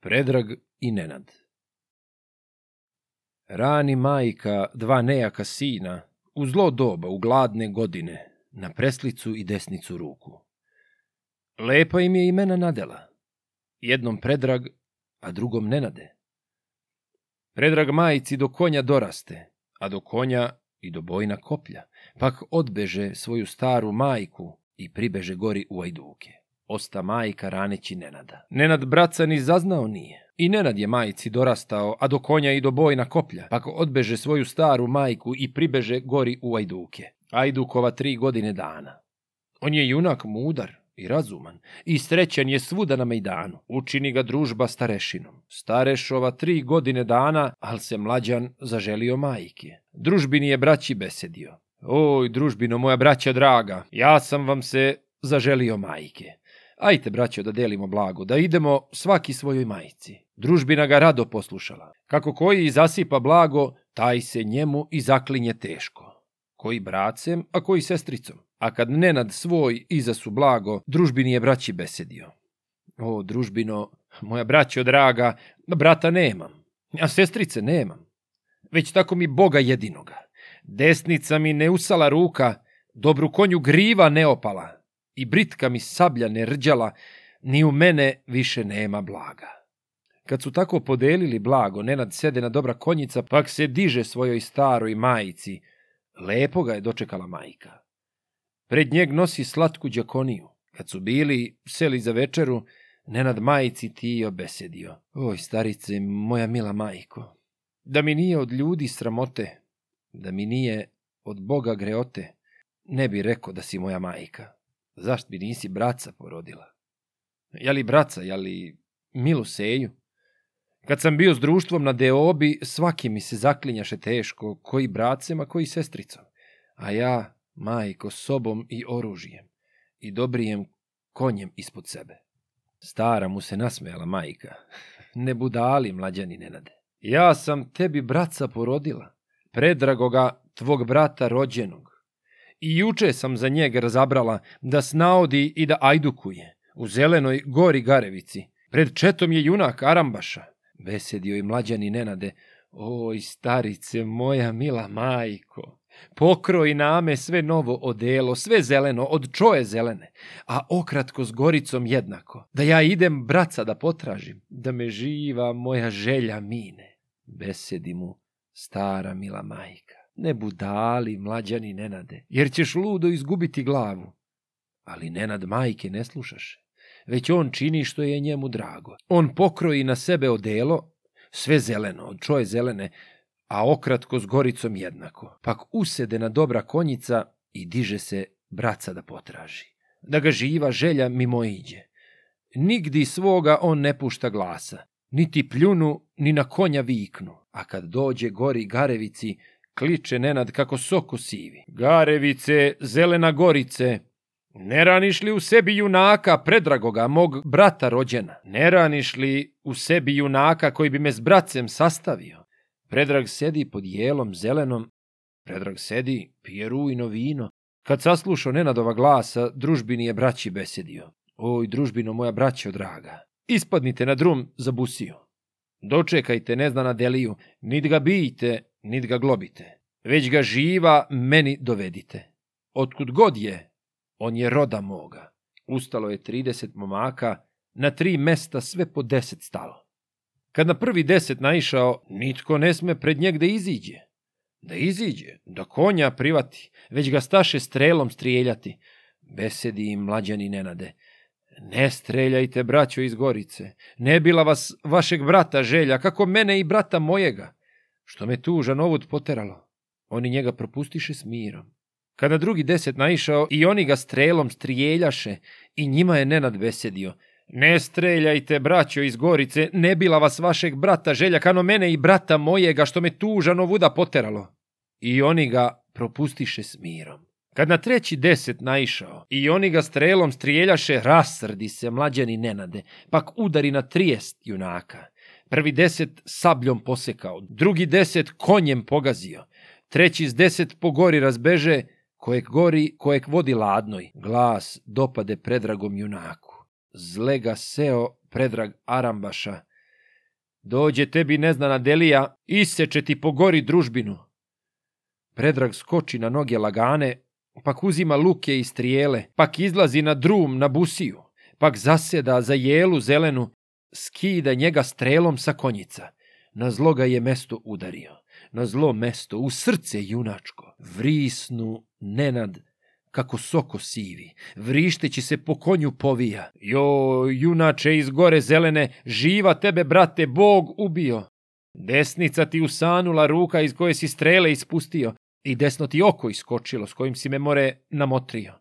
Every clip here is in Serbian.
Predrag i Nenad Rani majka dva nejaka sina, u zlo doba, u gladne godine, na preslicu i desnicu ruku. Lepa im je imena nadela, jednom Predrag, a drugom Nenade. Predrag majici do konja doraste, a do konja i do bojna koplja, pak odbeže svoju staru majku i pribeže gori u ajduke osta majka raneći Nenada. Nenad braca ni zaznao nije. I Nenad je majici dorastao, a do konja i do bojna koplja, pa odbeže svoju staru majku i pribeže gori u Ajduke. Ajdukova tri godine dana. On je junak mudar i razuman, i srećan je svuda na Mejdanu. Učini ga družba starešinom. Starešova tri godine dana, al se mlađan zaželio majke. Družbini je braći besedio. Oj, družbino moja braća draga, ja sam vam se zaželio majke. Ajte, braćo, da delimo blago, da idemo svaki svojoj majici. Družbina ga rado poslušala. Kako koji zasipa blago, taj se njemu i zaklinje teško. Koji bracem, a koji sestricom. A kad Nenad svoj iza su blago, družbini je braći besedio. O, družbino, moja braćo draga, brata nemam, a sestrice nemam. Već tako mi Boga jedinoga. Desnica mi ne usala ruka, dobru konju griva ne opala i britka mi sablja ne rđala, ni u mene više nema blaga. Kad su tako podelili blago, Nenad sede na dobra konjica, pak se diže svojoj staroj majici. Lepo ga je dočekala majka. Pred njeg nosi slatku đakoniju. Kad su bili, seli za večeru, Nenad majici ti je obesedio. Oj, starice, moja mila majko, da mi nije od ljudi sramote, da mi nije od Boga greote, ne bi rekao da si moja majka. Zašto bi nisi braca porodila? Je Jeli braca, jeli milu seju? Kad sam bio s društvom na deobi, svaki mi se zaklinjaše teško, koji bracem, koji sestricom. A ja, majko, sobom i oružijem, i dobrijem konjem ispod sebe. Stara mu se nasmejala majka. Ne budali, mlađani Nenade. Ja sam tebi braca porodila, predragoga tvog brata rođenog. I juče sam za njega razabrala da snaodi i da ajdukuje u zelenoj gori Garevici. Pred četom je junak Arambaša. Besedio i mlađani Nenade. Oj, starice, moja mila majko, pokroj name sve novo odelo, sve zeleno, od čoje zelene, a okratko s goricom jednako, da ja idem braca da potražim, da me živa moja želja mine. Besedi mu stara mila majka. Ne budali, mlađani Nenade, jer ćeš ludo izgubiti glavu. Ali Nenad majke ne slušaše, već on čini što je njemu drago. On pokroji na sebe odelo, sve zeleno, od čoje zelene, a okratko s goricom jednako. Pak usede na dobra konjica i diže se braca da potraži. Da ga živa želja mimo iđe. Nigdi svoga on ne pušta glasa, niti pljunu, ni na konja viknu. A kad dođe gori Garevici, kliče Nenad kako soko sivi. Garevice, zelena gorice, ne raniš li u sebi junaka predragoga, mog brata rođena? Ne raniš li u sebi junaka koji bi me s bracem sastavio? Predrag sedi pod jelom zelenom, Predrag sedi, pije rujno vino. Kad saslušao Nenadova glasa, družbini je braći besedio. Oj, družbino moja braćo draga, ispadnite na drum za busiju. Dočekajte neznana deliju, nit ga bijte, nit ga globite, već ga živa meni dovedite. Otkud god je, on je roda moga. Ustalo je 30 momaka, na tri mesta sve po deset stalo. Kad na prvi deset naišao, nitko ne sme pred njeg da iziđe. Da iziđe, da konja privati, već ga staše strelom strijeljati. Besedi im mlađani nenade. Ne streljajte, braćo iz Gorice, ne bila vas vašeg brata želja, kako mene i brata mojega što me tužan ovud poteralo. Oni njega propustiše s mirom. Kada drugi deset naišao i oni ga strelom strijeljaše i njima je Nenad besedio. Ne streljajte, braćo iz Gorice, ne bila vas vašeg brata želja kano mene i brata mojega što me tužano vuda poteralo. I oni ga propustiše s mirom. Kad na treći deset naišao i oni ga strelom strijeljaše, rasrdi se mlađani Nenade, pak udari na trijest junaka Prvi deset sabljom posekao, drugi deset konjem pogazio, treći s deset pogori razbeže, kojeg gori, kojeg vodi ladnoj. Glas dopade predragom junaku. Zlega seo predrag Arambaša. Dođe tebi neznana delija, iseče ti pogori družbinu. Predrag skoči na noge lagane, pak uzima luke i strijele, pak izlazi na drum na busiju, pak zaseda za jelu zelenu, skida njega strelom sa konjica. Na zlo ga je mesto udario, na zlo mesto, u srce junačko. Vrisnu nenad, kako soko sivi, vrišteći se po konju povija. Jo, junače iz gore zelene, živa tebe, brate, Bog ubio. Desnica ti usanula ruka iz koje si strele ispustio i desno ti oko iskočilo s kojim si me more namotrio.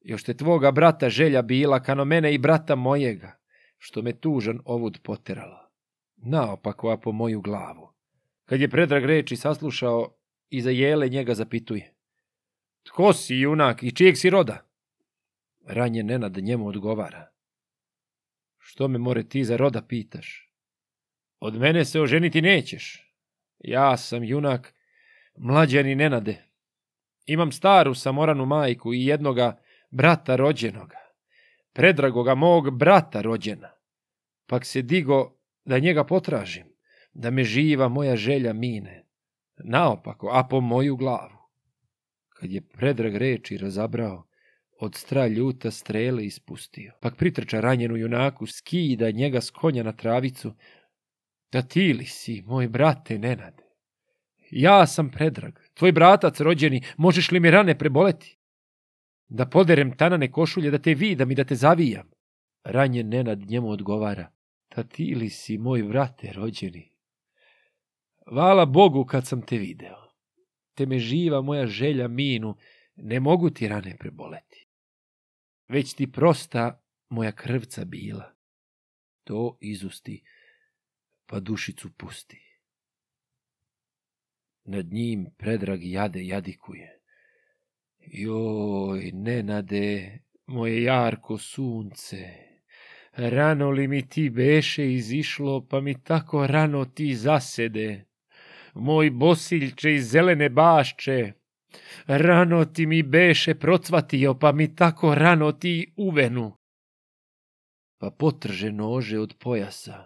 Još te tvoga brata želja bila, kano mene i brata mojega što me tužan ovud poterala. Naopakva po moju glavu. Kad je predrag reči saslušao, i za jele njega zapituje. Tko si junak i čijeg si roda? Ranje Nenad njemu odgovara. Što me more ti za roda pitaš? Od mene se oženiti nećeš. Ja sam junak, mlađani Nenade. Imam staru samoranu majku i jednoga brata rođenoga predragoga mog brata rođena. Pak se digo da njega potražim, da me živa moja želja mine. Naopako, a po moju glavu. Kad je predrag reči razabrao, od stra ljuta strele ispustio. Pak pritrča ranjenu junaku, skida njega s konja na travicu. Da ti li si, moj brate Nenade? Ja sam predrag, tvoj bratac rođeni, možeš li mi rane preboleti? da poderem tanane košulje, da te vidam i da te zavijam. Ranjen Nenad njemu odgovara, ta ti li si moj vrate rođeni? Vala Bogu kad sam te video. Te me živa moja želja minu, ne mogu ti rane preboleti. Već ti prosta moja krvca bila. To izusti, pa dušicu pusti. Nad njim predrag jade jadikuje Joj, Nenade, moje jarko sunce, rano li mi ti beše izišlo, pa mi tako rano ti zasede? Moj bosiljče iz zelene bašče, rano ti mi beše procvatio, pa mi tako rano ti uvenu. Pa potrže nože od pojasa,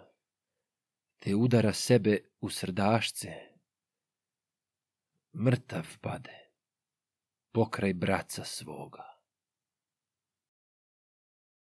te udara sebe u srdašce. Mrtav pade pokraj braca svoga.